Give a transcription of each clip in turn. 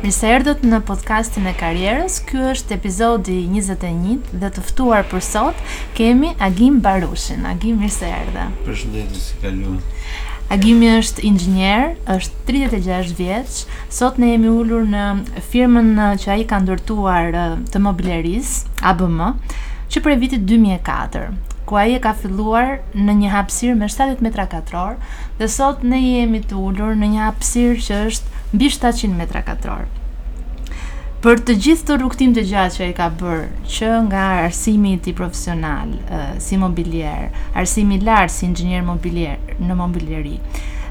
Mirë se erdhët në podcastin e karrierës. Ky është epizodi 21 dhe të ftuar për sot kemi Agim Barushin. Agim, mirë se erdhe. Përshëndetje, si kalon? Agimi është inxhinier, është 36 vjeç Sot ne jemi ulur në firmën që ai ka ndërtuar të mobilerisë, ABM, që prej vitit 2004, ku ai e ka filluar në një hapësirë me 70 metra katrorë dhe sot ne jemi të ulur në një hapësirë që është mbi 700 metra katrorë. Për të gjithë këtë rrugëtim të gjatë që ai ka bërë, që nga arsimi i tij profesional si mobilier, arsimi i lartë si inxhinier mobilier në mobileri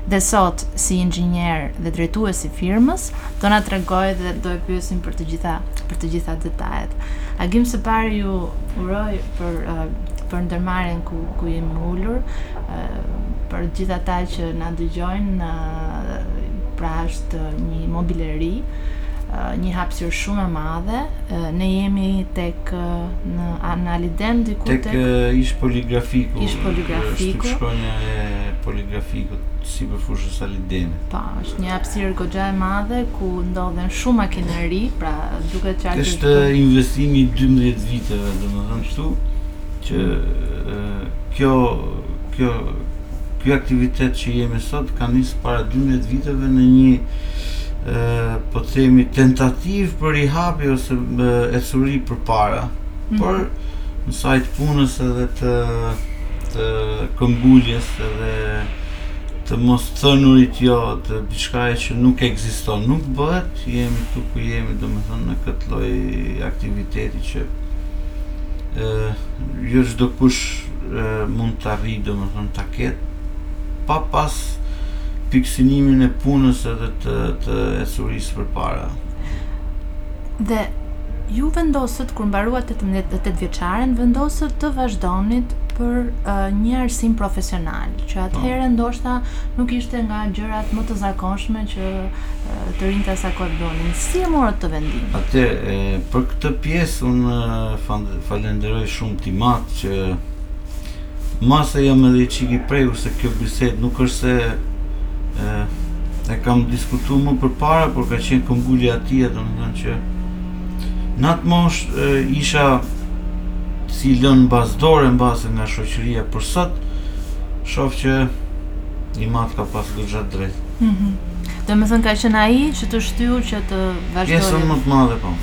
dhe sot si inxhinier dhe drejtues i firmës, do na tregojë dhe do e pyesim për të gjitha për të gjitha detajet. Agim së pari ju uroj për uh, për ndërmarrjen ku ku jemi ulur, uh, për gjithë ata që na dëgjojnë, uh, pra është një mobileri, uh, një hapësirë shumë e madhe. Uh, ne jemi tek uh, në Ali Dem diku tek, tek uh, ish poligrafiku. Ish poligrafiku. Shkollë e poligrafikut sipër fushës Demit. Po, është një hapësirë goxha e madhe ku ndodhen shumë makineri, pra duket qartë që është investim i 12 viteve, domethënë kështu që kjo kjo ky aktivitet që jemi sot ka nisë para 12 viteve në një po të themi tentativë për i hap ose ecuri përpara mm. por në sajë të punës edhe të të këmbënguljes edhe të mos thënurit jo të diçkaje që nuk ekziston, nuk bëhet, jemi këtu ku jemi, domethënë, në këtë lloj aktiviteti që e, jo çdokush e, mund ta arrijë, domethënë, ta ketë, pa pas pikësynimin e punës edhe të, të ecurisë përpara. Dhe ju vendosët kur mbaruat tetë, tetë, 8 vjeçaren vendosët të vazhdonit për uh, një arsim profesional, që po. atëherë ndoshta nuk ishte nga gjërat më të zakonshme që uh, të rinjtë asaj kohe bënin. Si e morët këtë vendim? Atëherë, për këtë pjesë unë falenderoj shumë tim atë që Mbase jam edhe një çik i prekur se kjo bisedë nuk është se e kam diskutuar më përpara, por ka qenë këmbëngulja e tij, domethënë që në atë moshë isha si i lënë mbas dore mbase nga shoqëria por sot shof që im atë ka pas goxha të drejtë Mhm. Domethënë ka qenë ai që të shtyu që të vazhdoje. Pjesën më të madhe po.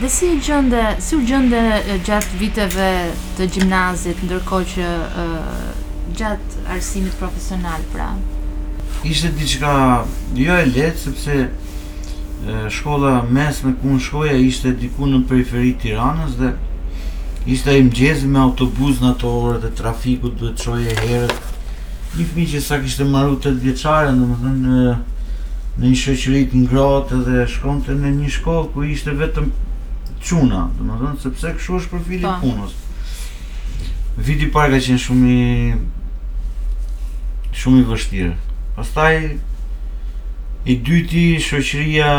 Dhe si u gjende, si u gjende gjatë viteve të gjimnazit, ndërkohë që gjatë arsimit profesional, pra? Ishte diçka jo e lehtë, sepse shkolla e mesme ku unë shkoja ishte diku në periferi Tiranës dhe ishte ai mëngjesi me autobus në ato orët e trafikut duhet çoheshe herët Një fëmijë që sa kishte mbaru tetëvjeçaren, domethënë në një shoqëri të ngrohtë dhe shkonte në një shkollë ku kishte vetëm çuna, domethënë sepse kështu është profili i punës. Viti i parë ka qenë shumë i shumë i vështirë. Pastaj i dyti shoqëria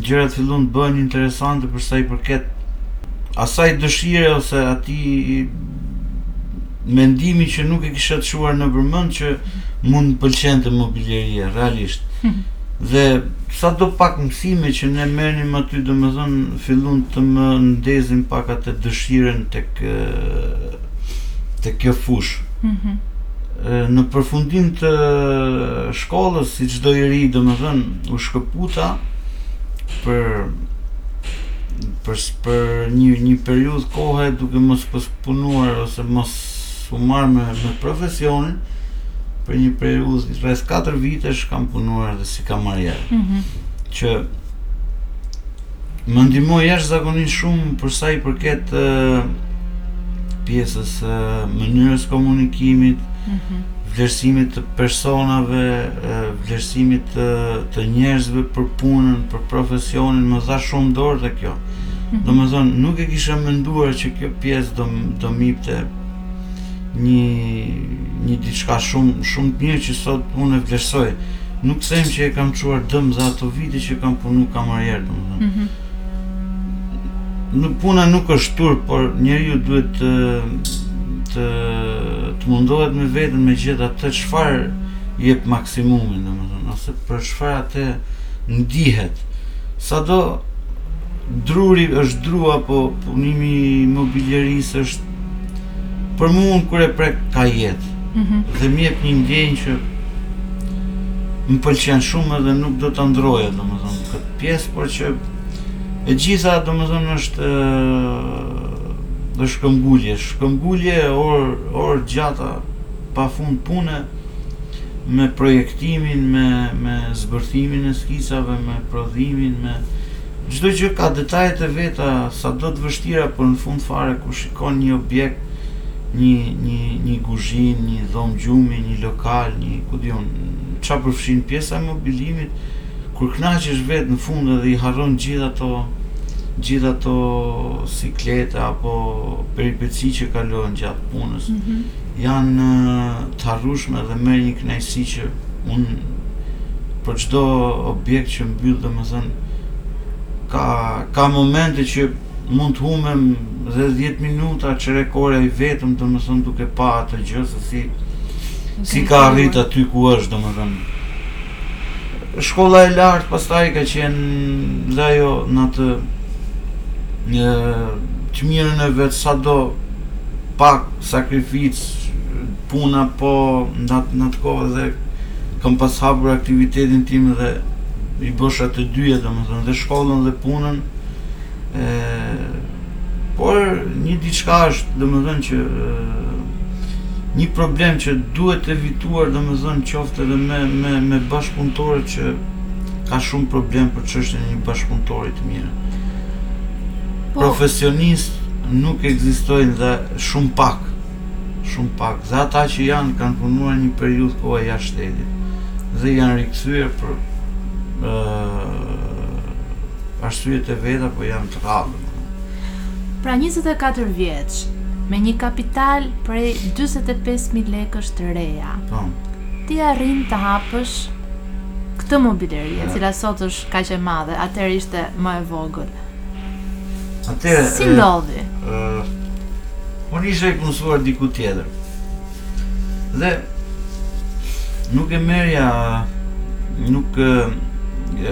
gjërat fillun të bëhen interesante për sa i përket asaj dëshire ose atij Mendimi që nuk e kisha çuar nëpër mend që mund të pëlqente mobilieria realisht. Dhe sado pak mësime që ne merrnim aty domethënë fillun të më ndezin pak atë dëshirën tek tek kjo fushë. Mhm. Në përfundim të shkollës, si çdo i ri, domethënë u shkëputa për për një një periudhë kohe duke mos punuar ose mos u marrë me me profesionin për një periudhë rreth katër vitesh kam punuar edhe si kamarier mm -hmm. që më ndihmoi jashtëzakonisht shumë për sa i përket uh, pjesës uh, mënyrës komunikimit mm -hmm. vlerësimit të personave uh, vlerësimit të, të njerëzve për punën për profesionin më dha shumë dorë dhe kjo Mhm. Domethënë, nuk e kisha menduar që kjo pjesë do, do m'jepte një, një diçka shumë, shumë të mirë që sot unë e vlerësoj. Nuk them që e kam çuar dëm dhe ato vite që kam punu kamarier, domethënë. Mm -hmm. Puna nuk është turp, por njeriu duhet të, të, të mundohet me veten me gjithë atë çfarë jep maksimumin, domethënë, ose për çfarë atë ndihet. Sado druri është dru apo punimi i mobilierisë është për mua unë kur e prek ka jetë mhm. dhe më jep një ndjenjë që më pëlqen shumë dhe nuk do ta ndroja domethënë këtë pjesë por që e gjitha domethënë është është këmbëngulje, këmbëngulje orë orë të gjata pa fund pune me projektimin me me zbërthimin e skicave me prodhimin me çdo gjë ka detajet e veta sado të vështira por në fund fare kur shikon një objekt një një një guzhinë një dhomë gjumi një lokal një ku di unë ça përfshin pjesa e mobilimit kur kënaqesh vetë në fund edhe i harron gjithë ato gjithë ato siklete apo peripeci që kalohen gjatë punës Janë të harrueshme dhe merr një kënaqësi që unë për çdo objekt që mbyll domethënë ka ka momente që mund të humem dhe 10 minuta çerek ore i vetëm domethënë duke pa atë gjë se si si ka arrit aty ku është domethënë shkolla e lartë pastaj ka qenë dhe ajo në atë të mirën e vet sado pak sakrificë puna po në atë kohë dhe kam pas hapur aktivitetin tim dhe i bësha të dyja domethënë dhe shkollën dhe punën e por një diçka është domethënë që e, një problem që duhet të evituar domethënë qoftë edhe me me me bashkëpunëtorët që ka shumë problem për çështjen e një bashkëpunëtori të mirë. Po, Profesionistë nuk ekzistojnë dhe shumë pak. shumë pak dhe ata që janë kanë punuar një periudhë kohe jashtë shtetit dhe janë rikthyer për arsyet e veta po janë të rrallë Pra 24 vjeç, me një kapital prej 45000 lekësh të reja. Po. Ti arrin të hapësh këtë mobileri, e cila sot është kaq e madhe, atëherë ishte më e vogël. Atëherë, si ndodhi? Ë, unë isha i punësuar diku tjetër. Dhe nuk e merrja nuk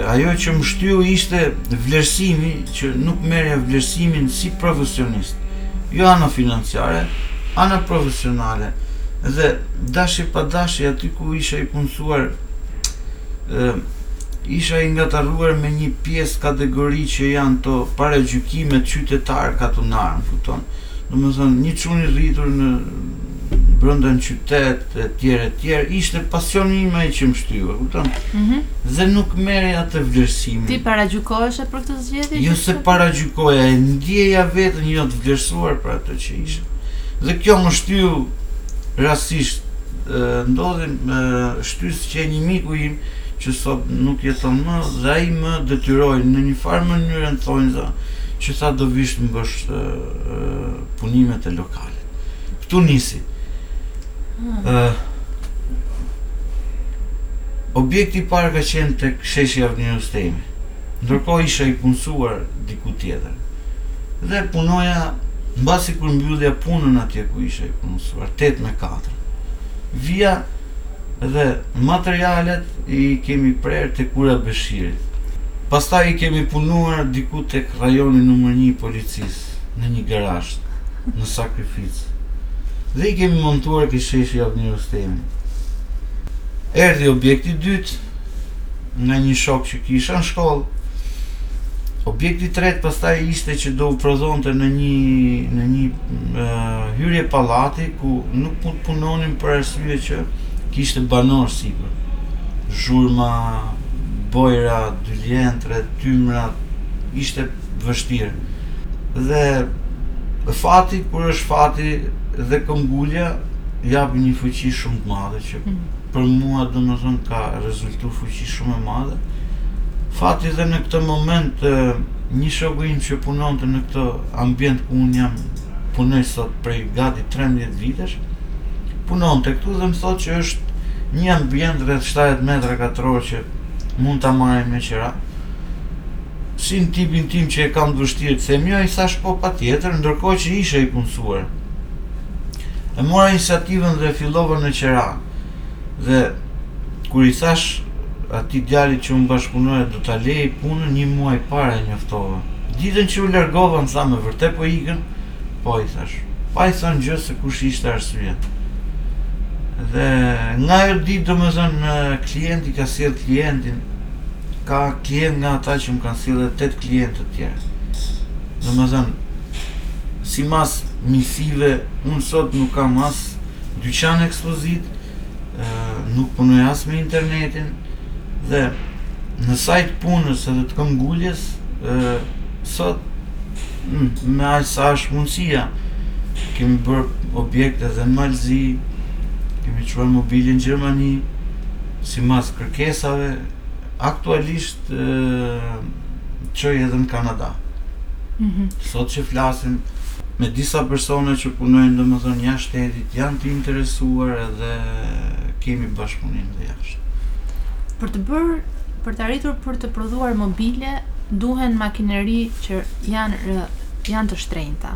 ajo që më shtyu ishte vlerësimi që nuk merrja vlerësimin si profesionist jo ana financiare ana profesionale dhe dashi pa dashi aty ku isha i punësuar Isha i ngatarruar me një pjesë kategori që janë to paragjykimet qytetarë katunarë, më kupton? Domethënë, një çun i rritur në brënda në qytet etj etj, ishte pasioni im ai që më shtyu, e kupton? Mhm. Dhe nuk merrja atë vlerësimin. Ti paragjykoheshe për këtë zgjedhje? Jo se paragjykoja, e ndjeja veten jo të vlerësuar për atë që isha. Dhe kjo më shtyu rastësisht Ndodhi me shtysë që një miku im, që sot nuk jeton më, dhe ai më detyroi në një farë mënyre në thonjza, që tha do vish të më bësh punimet e lokalit. Këtu nisi. Hmm. Objekti i parë ka qenë tek sheshi Avni Rustemi. Ndërkohë isha i punësuar diku tjetër. Dhe punoja mbasi kur mbyllja punën atje ku isha i punësuar, 8 me 4. Vija dhe materialet i kemi prerë tek Ura e Beshirit. Pastaj i kemi punuar diku tek rajoni numër një i policisë, në një garazh, në sakrificë. Dhe i kemi montuar ke sheshi Avni Rustemi. Erdhi objekti i dytë, nga një shok që kisha në shkollë. Objekti i tretë pastaj ishte që do u prodhonte në një në një uh, hyrje pallati ku nuk mund të punonim për arsye që kishte banorë sipër. Zhurma, bojra, diluentë, tymra, ishte vështirë. Dhe fati kur është fati dhe këmbëngulja japin një fuqi shumë të madhe që për mua domethënë ka rezultu fuqi shumë e madhe. Fati dhe në këtë moment një shoku im që punonte në këtë ambient ku unë jam punoj sot prej gati 13 vitesh, punonte këtu dhe më thotë që është një ambient rreth 70 metra katrorë që mund ta marrim me qira. Si në tipin tim që e kam të vështirë të them jo, i thashë po patjetër, ndërkohë që isha i punësuar. E mora iniciativën dhe fillova në qera. Dhe kur i thashë atij djalit që unë bashkëpunoja do ta lë punën, një muaj para e njoftova. Ditën që u largova më tha me vërtet po ikën? Po i thashë. Pa i thënë gjë se kush ishte arsyeja. Dhe nga ajo ditë domethënë klienti ka sjellë klientin, Ka klientë nga ata që më kanë sjellë edhe tetë klientë të tjerë. Domethënë, sipas miqësive, unë sot nuk kam as dyqan ekspozitë, nuk punoj as me internetin dhe në sajë të punës edhe të këmbënguljes sot me aq sa është mundësia kemi bërë objekte edhe në Mal të Zi, kemi çuar mobilje në Gjermani, sipas kërkesave, Aktualisht çoj edhe në Kanada. Mhm. Sot që flasim me disa persona që punojnë domethënë jashtë shtetit, janë të interesuar edhe kemi bashkëpunim dhe jashtë. Për të bërë, për të arritur për të prodhuar mobile, duhen makineri që janë, janë të shtrenjta.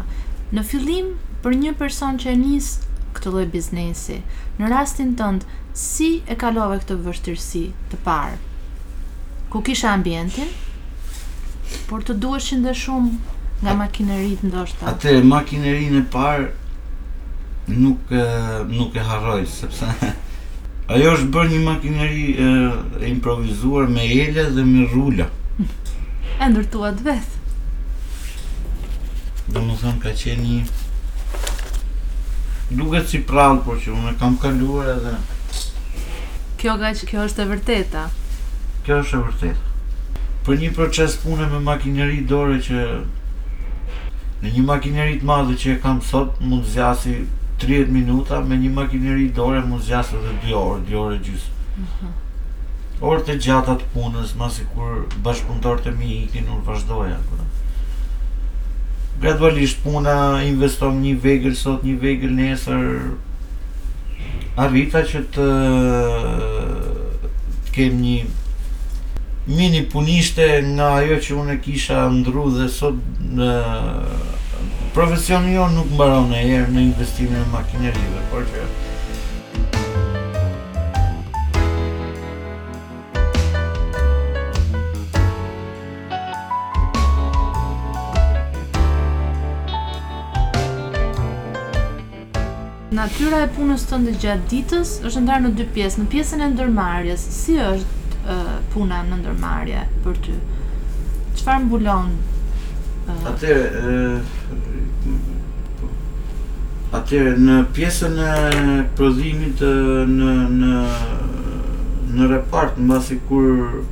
Në fillim, për një person që e nis këtë lloj biznesi, në rastin tënd, Si e kalove këtë vështirësi të parë? Ku kishe ambientin? Por të duheshin dhe shumë nga makineritë ndoshta. Atëherë makinerinë e parë nuk nuk e harroj sepse ajo është bërë një makineri e, e improvizuar me ele dhe me rrula. E ndërtuar vetë. Domethënë ka qenë një Duket si përrallë, por që unë e kam kaluar edhe Kjo ka që kjo është e vërteta Kjo është e vërteta Për një proces pune me makineri dore që Në një makineri të madhe që e kam sot mund të zgjasi 30 minuta me një makineri dore mund të zgjasi edhe 2 orë, 2 orë e gjysë. Mhm. Orë të gjata të punës, mbasi kur bashkëpunëtorët e mi iknin, unë vazhdoja. Gradualisht puna investon një vegël sot, një vegël nesër. Arrita që të kem një mini punishte nga ajo që unë e kisha ëndërruar dhe sot profesioni jonë nuk mbaron asnjëherë në investimin e makinerive, por që Natyra e punës tënde gjatë ditës është ndarë në dy pjesë. Në pjesën e ndërmarrjes, si është puna në ndërmarrje për ty? Çfarë mbulon? Atëherë, Atëherë në pjesën e prodhimit në në në repart mbasi kur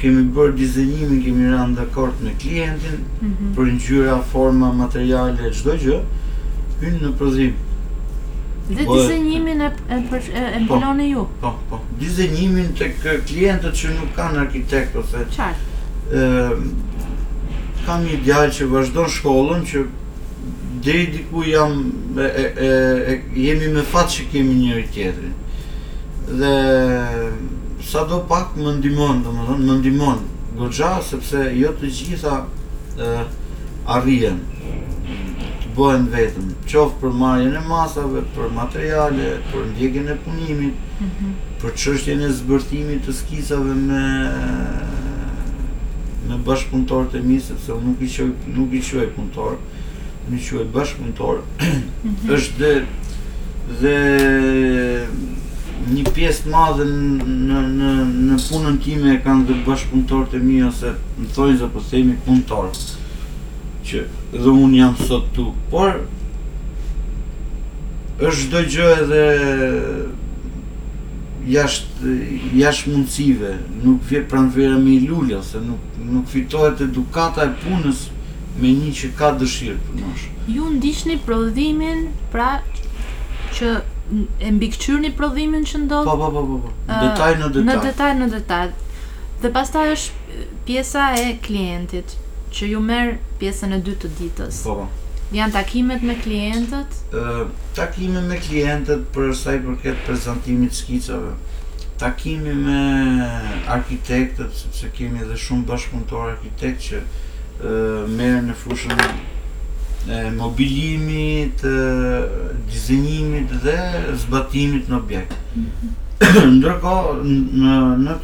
kemi bërë dizenjimin, kemi rënë dakord me klientin mm -hmm. për ngjyra, forma, materiale, çdo gjë, hyn në prodhim. Dhe po, dizenjimin e e, e, e bëni ju? Po, po. Dizenjimin tek klientët që nuk kanë arkitekt ose Qartë. kam një djalë që vazhdon shkollën që deri diku jam e, e, e, jemi me fat që kemi njëri-tjetrin dhe sado pak më ndihmon domethënë më ndihmon goxha sepse jo të gjitha e, arrihen, bëhen vetëm qoftë për marrjen e masave, për materiale, për ndjekjen e punimit, mm -hmm. për çështjen e zbërthimit të skicave me me bashkëpunëtorët e mi, sepse unë nuk i quaj nuk i quaj punëtorë, unë i quaj bashkëpunëtorë. është dhe dhe një pjesë të madhe në në në punën time e kanë dhe bashkëpunëtorët e mi ose domethonë po themi punëtorë që dhe unë jam sot ktu por është çdo gjë edhe jashtë jashtë mundësive nuk vjen pranvera me i lule ose nuk nuk fitohet edukata e punës me nji që ka dëshirë t'punojë. Ju ndiqni prodhimin pra që e mbikëqyrni prodhimin që ndodh? Po po po po po. Në detaj në detaj. Në detaj në detaj. Dhe pastaj është pjesa e klientit që ju merr pjesën e dytë të ditës. Po po. Janë takimet me klientët? Ë takime me klientët për sa i përket prezantimit të skicave. Takimi me arkitektët, sepse kemi edhe shumë bashkëpunëtorë arkitektë që merren në fushën e mobilimit, dizenjimit dhe zbatimit në objekt. Ndërkohë, në, në,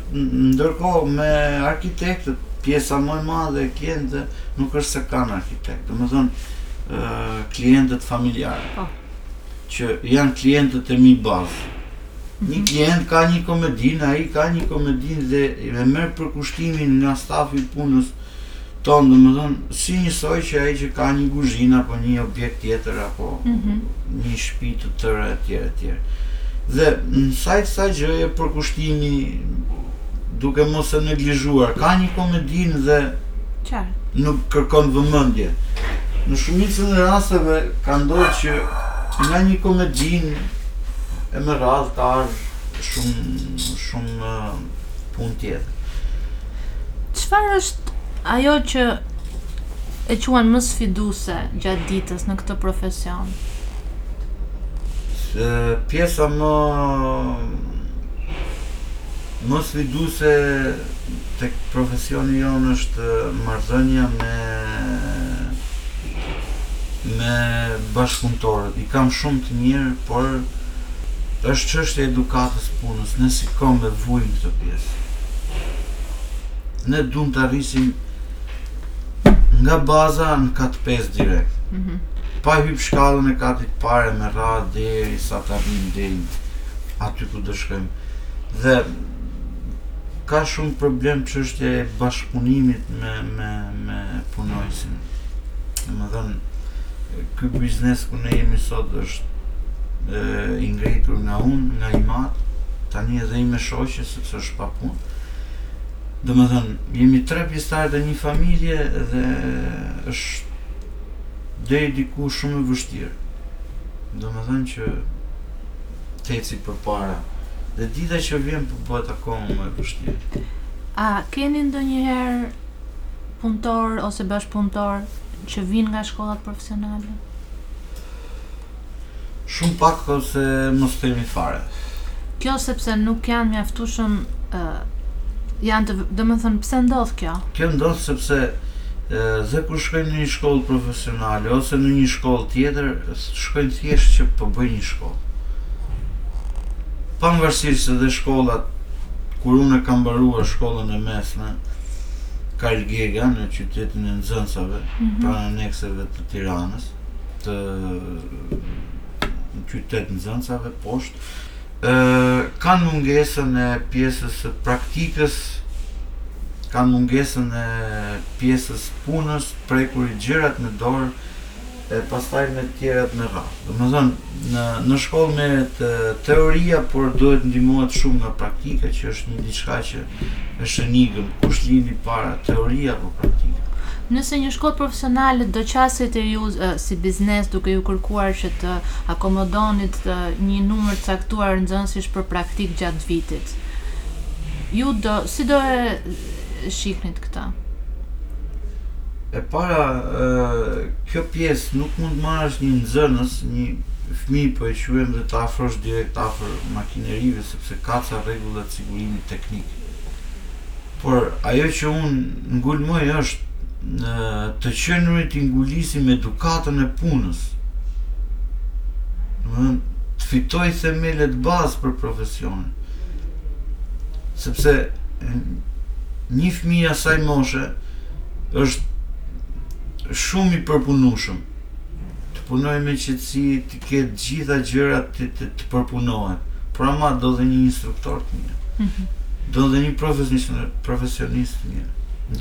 ndërkohë me arkitektët, pjesa më e madhe e klientëve nuk është se kanë arkitekt, domethënë klientët familjarë, po. që janë klientët e mi bazë. Mhm. Një klient ka një komodinë, ai ka një komodinë dhe e merr përkushtimin nga stafi i punës, Tonë, domethënë, si njësoj që ai që ka një guzhinë apo një objekt tjetër apo një shpi të tërë etj etj. Dhe në saj të kësaj gjëje përkushtimi duke mos e neglizhuar, ka një komodinë dhe nuk kërkon vëmendje. Në shumicën e rasteve ka ndodhur që nga një komodinë e me radhë ka ardhur shumë shumë punë tjetër. Çfarë është ajo që e quan më sfiduese gjatë ditës në këtë profesion? Se pjesa më më sfiduese tek profesioni jonë është marrëdhënia me me bashkëpunëtorët. I kam shumë të mirë, por Është çështje e edukatës punës, ne si komb e vujmë këtë pjesë. Ne duam të arrisim nga baza në kat të pestë direkt. Mm -hmm. Pa hypë shkallën e katit parë me radhë derisa të arrimë deri aty ku do shkojmë. Dhe Ka shumë problem çështja e bashkëpunimit me me me punonjësin. Domethënë ky biznes ku ne jemi sot është e, i ngritur nga unë, nga im atë, tani edhe ime shoqe sepse është pa punë. Domethënë jemi tre pjesëtarë të një familje dhe është deri diku shumë e vështirë. Domethënë që të eci përpara dhe dita që vjen po bëhet akoma më e vështirë. A keni ndonjëherë punëtorë ose bashkëpunëtorë që vijnë nga shkollat profesionale? Shumë pak ose mos themi fare. Kjo sepse nuk janë mjaftueshëm ë janë të, domethënë pse ndodh kjo? Kjo ndodh sepse Dhe kur shkojnë në një shkollë profesionale ose në një shkollë tjetër, shkojnë thjesht që po bëjnë një shkollë. Pavarësisht se dhe shkollat kur unë kam mbaruar shkollën e mesme, Karl Gega në qytetin e nxënësve, mm -hmm. pranë anekseve të Tiranës, te qytet nxënësve poshtë, kanë mungesën e pjesës së praktikës, kanë mungesën e pjesës së punës, prekurit gjërat me dorë, e pastaj me të tjerat me radhë. Domethënë, në, në shkollë merret teoria, por duhet ndihmohet shumë nga praktika, që është një diçka që Është enigëm, kush lindi para, teoria apo praktika? Nëse një shkollë profesionale do qasej te ju si biznes duke ju kërkuar që të akomodonit një numër të caktuar nxënësish për praktikë gjatë vitit, ju do, si do e shihnit këtë? E para, kjo pjesë nuk mund të marrësh një nxënës, një fëmijë po e quajmë dhe ta afrosh direkt afër makinerive sepse ka ca rregulla gurimit teknik. Por ajo që unë ngulmoj është në të qenurit t'i ngulisim edukatën e punës. Në të fitojë themelet bazë për profesionin. Sepse një fëmijë i asaj moshe është shumë i përpunueshëm. Të punojë me qetësi, ketë gjitha gjërat të, të, të përpunohen, por ama do dhe një instruktor të mirë. Mhm. Do dhe një profesionist të mirë.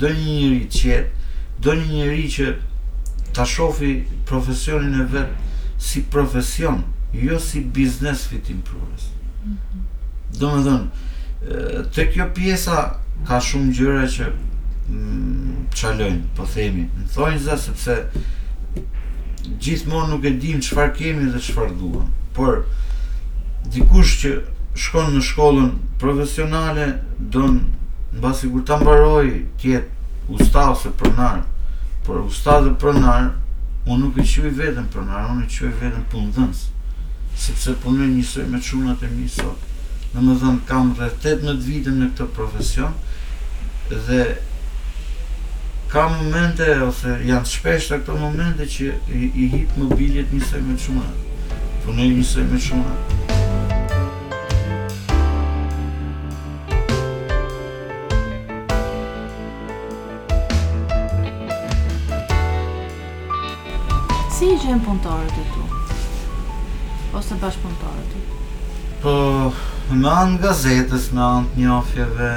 Do një njeri të qetë, do një njeri që ta shofi profesionin e vet si profesion, jo si biznes fitimprurës. Mm -hmm. Domethënë, te kjo pjesa ka shumë gjëra që mm, çalojnë, po themi, në thonjëza, sepse gjithmonë nuk e dimë çfarë kemi dhe çfarë duam. Por dikush që shkon në shkollën profesionale don mbasi kur ta mbarojë të jetë usta ose pronar. Por usta dhe pronar, unë nuk e quaj veten pronar, unë e quaj veten punëdhënës, sepse punoj njësoj me çunat e mi sot. Domethënë kam rreth tetëmbëdhjetë vite në këtë profesion dhe ka momente ose janë të shpeshta këto momente që i, i hip mobiljet njësoj me çuna. Punoj njësoj me çuna. Si i gjen punëtorët e tu? Ose bashkëpunëtorët e tu? Po, me anë të gazetës, me anë të njohjeve,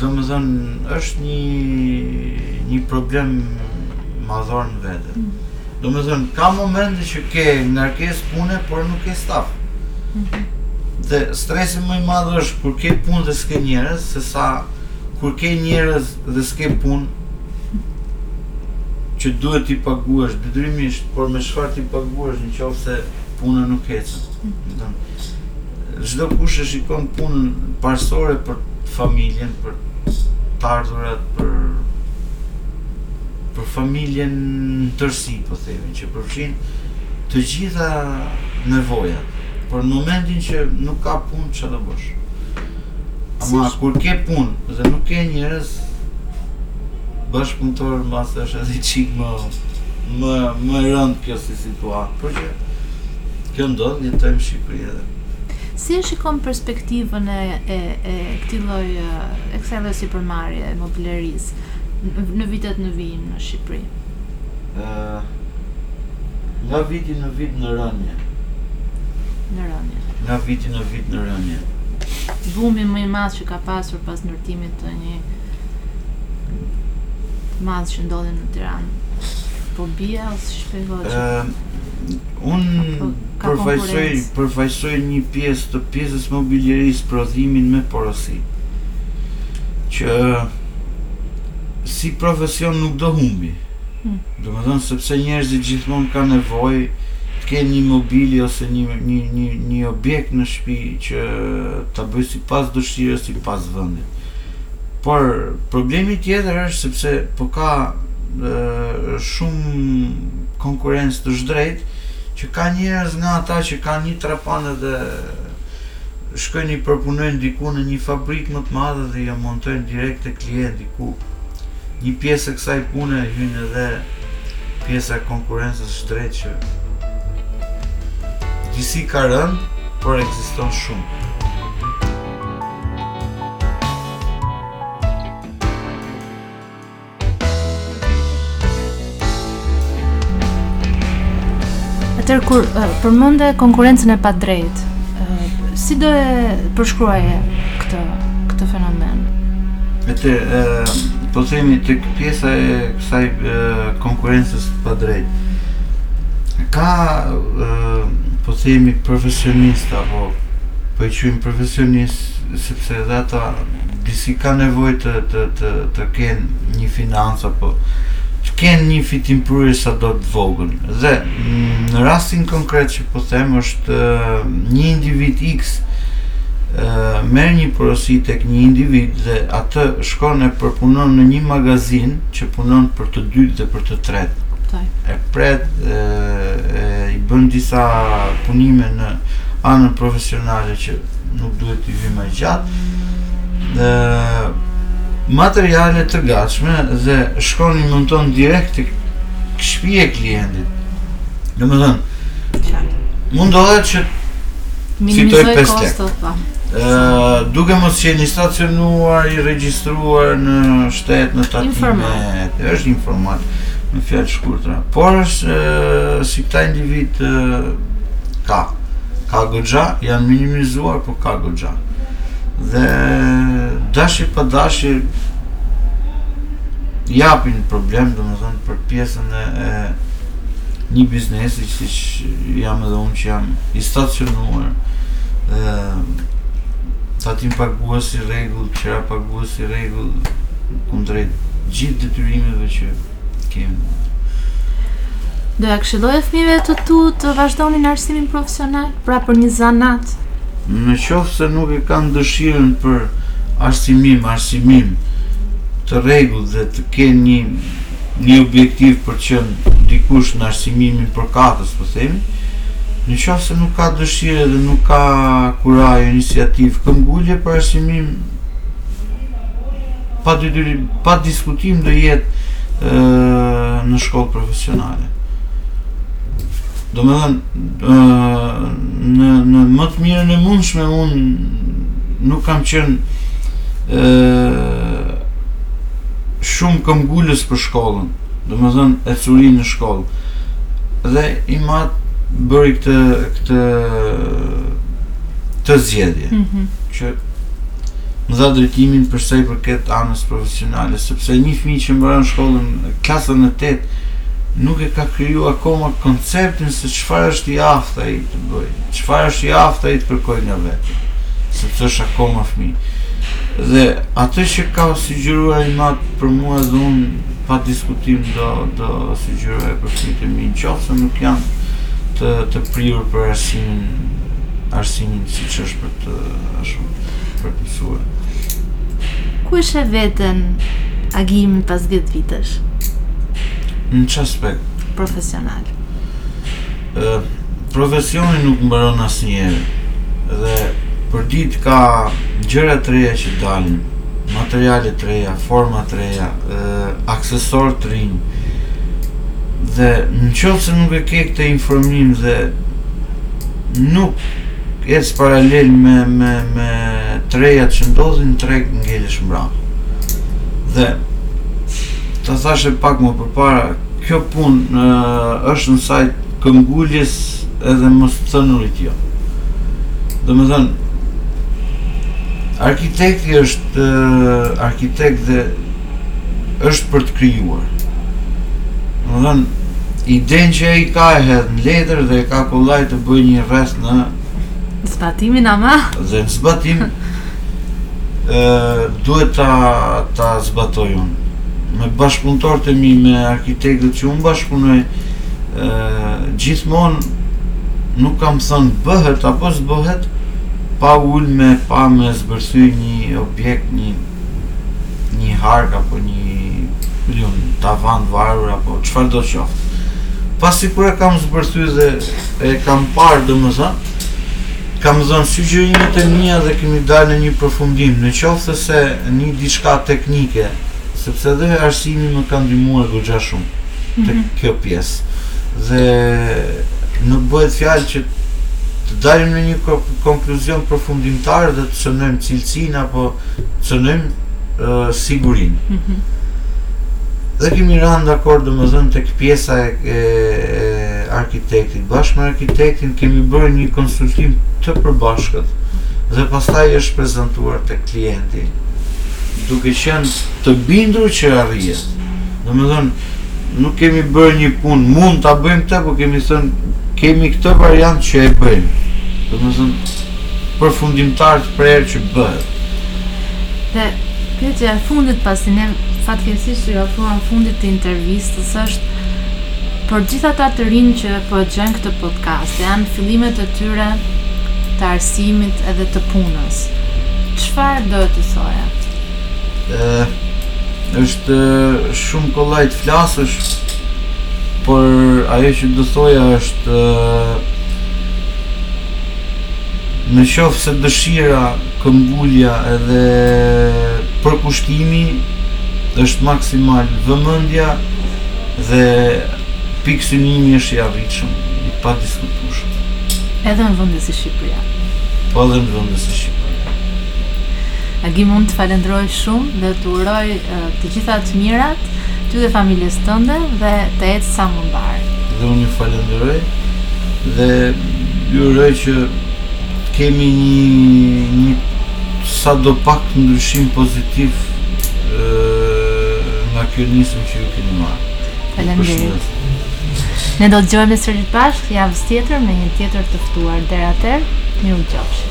domethënë është një një problem madhor më vete. Mm. Domethënë ka momente që ke ngarkesë pune, por nuk ke staf. Mm Dhe stresi më i madh është kur ke punë dhe s'ke njerëz, sesa kur ke njerëz dhe s'ke punë, që duhet t'i paguash detyrimisht, por me çfarë t'i paguash në qoftë se puna nuk ec. Çdokush e shikon punën parësore për familjen, për të ardhurat, për për familjen në tërësi, po themi, që përfshin të gjitha nevojat. Por në momentin që nuk ka punë, ça do bësh? Ama kur ke punë dhe nuk ke njerëz bashkëpunëtorë mbase është edhe një çik më më më e rëndë kjo si situatë, por që kjo ndodh, jetojmë në Shqipëri edhe. Si e shikon perspektivën e e e këtij lloj e kësaj lloj sipërmarrje e mobilerisë në vitet në vijim në Shqipëri? Nga viti në vit në rënie. Në rënie. Nga viti në vit në rënie. Bumi më i madh që ka pasur pas ndërtimit të një të madh që ndodhi në Tiranë. Po bie ose shpejtoj. Unë përfaqësoj përfaqësoj një pjesë të pjesës mobilerisë prodhimin me porosi. Që si profesion nuk do humbi. Domethënë sepse njerëzit gjithmonë kanë nevojë të kenë një mobilje ose një një një një objekt në shtëpi që ta bëjë sipas dëshirës, sipas vendit. Por problemi tjetër është sepse po ka ë shumë konkurrencë të zhdrejtë që ka njerëz nga ata që kanë një trapan edhe shkojnë i përpunojnë diku në një fabrikë më të madhe dhe ia montojnë direkt te klienti ku Një pjesë e kësaj pune hyn edhe pjesa e konkurrencës së drejtë që gjithsesi ka rënë, por ekziston shumë. Atëherë kur përmende konkurrencën e padrejtë, si do e përshkruaje këtë, këtë fenomen? Atëherë, po themi tek pjesa e kësaj konkurrencës të padrejtë, ka, po themi, profesionista, apo po i quajmë profesionistë, sepse dhe ata disi kanë nevojë të të të të kenë një financë apo të kenë një fitimprurje sado të vogël. Dhe në rastin konkret që po them është një individ X merr një porosi tek një individ dhe atë shkon e përpunon në një magazin që punon për të dytë dhe për të tretë. E pret, e, e i bën disa punime në anën profesionale që nuk duhet të hyjmë më gjatë. Dhe materiale të gatshme dhe shkon i monton direkt te shpia e klientit. Domethënë, mundohet që të fitojë 5 lek. Po. Duke mos qenë i stacionuar, i regjistruar në shtet, në tatime, është informal, në fjalë shkurtra. Por si këta individë ka. ka goxha janë minimizuar por ka goxha dhe dashje pa dashje japin problem domethënë për pjesën e, e një biznesi siç jam edhe unë që jam i stacionuar tatimpagues i rregullt, qerapagues i rregullt, kundrejt gjithë detyrimeve që Do ia këshilloje fëmijëve të tu të vazhdonin arsimin profesional, pra për një zanat. Në qoftë se nuk e kanë dëshirën për arsimim, arsimim të rregullt dhe të kenë një një objektiv për të qenë dikush në arsimimin përkatës, po themi, në qoftë se nuk ka dëshirë dhe nuk ka kurajo, iniciativë, këmbëngulje për arsimim pa, pa diskutim do jetë në shkollë profesionale. Domethënë, në më të mirën e mundshme unë nuk kam qenë shumë këmbëngulës për shkollën, domethënë ecurinë në shkollë. Dhe im atë bëri këtë, këtë zgjedhje. Mm -hmm. Që më dha drejtimin për sa i përket anës profesionale sepse një fëmijë që mbaron shkollën në klasën e tetë nuk e ka kriju akoma konceptin se çfarë është i aftë ai të bëjë çfarë është i aftë ai të kërkojë nga vetja sepse është akoma fëmijë dhe atë që ka sugjeruar i madh për mua dhe unë pa diskutim do do sugjeroj për fëmijët e mi në qoftë se nuk janë të të prirur për arsimin arsimin siç është për Është shumë për të mësuar. Ku e sheh veten Agimi pas dhjetë vitesh? Në ç'aspekt? Profesional. Ë profesioni nuk mbaron asnjëherë. Dhe për ditë ka gjëra të reja që dalin, materiale të reja, forma të reja, aksesorë të rinj. Dhe në qoftë se nuk e ke këtë informim dhe nuk Ec paralel me me me të rejat që ndodhin në treg, ngelesh mbrapa. Dhe ta thashë pak më përpara, kjo punë është në sajë të këmbënguljes edhe mos thënurit jo. Domethënë, arkitekti është arkitekt dhe është për të krijuar domethënë idenë që ai ka e hedh në letër dhe e ka kollaj të bëjë një rreth në zbatimin ama dhe në zbatim ë duhet ta ta zbatoj unë me bashkëpunëtorët e mi me arkitektët që unë bashkëpunoj ë gjithmonë nuk kam thënë bëhet apo s'bëhet pa u ul me pa me zbërthy një objekt një një hark apo një lum tavan të varur apo çfarë do të qoftë pasi kur e kam zbërthyer dhe e kam parë domethënë kam dhënë sugjerimet e mia dhe kemi dalë në një përfundim në qoftë se një diçka teknike sepse dhe arsimi më ka ndihmuar goxha shumë te mhm. kjo pjesë dhe nuk bëhet fjalë që të dalim në një konkluzion përfundimtar dhe të cënojmë cilësinë apo cënojmë sigurinë. Mhm. Dhe kemi rënë dakord domethënë tek pjesa e, e arkitektit. Bashkë me arkitektin kemi bërë një konsultim të përbashkët dhe pastaj është prezantuar tek klienti duke qenë të bindur që arrihet. Domethënë Nuk kemi bërë një punë, mund ta bëjmë këtë, por kemi thënë kemi këtë variant që e bëjmë. Domethënë përfundimtar të prerë që bëhet. Dhe pyetja e fundit pasi ne fatkeqësisht iu afruam fundit të intervistës është për të gjithë ata të rinj që po e dëgjojnë këtë podcast, janë në fillimet e tyre të arsimit edhe të punës. Çfarë do t'u thoje? është shumë kollaj të flasësh por ajo që do thoja është në qoftë se dëshira këmbëngulja edhe përkushtimi është maksimal vëmendja dhe pikësynimi është i arritshëm i padiskutueshëm edhe në vende si Shqipëria po edhe në vende si Shqipëria Agim unë të falënderoj shumë dhe të uroj të gjitha të mirat ty dhe familjes tënde dhe të ecë sa më mbarë. Dhe unë ju falënderoj dhe ju uroj që të kemi një, një sadopak ndryshim pozitiv nga kjo nismë që ju keni marrë. Faleminderit. Ne do të dëgjohemi sërish bashkë javën tjetër me një tjetër të ftuar. Deri atëherë, mirudëgjofshim.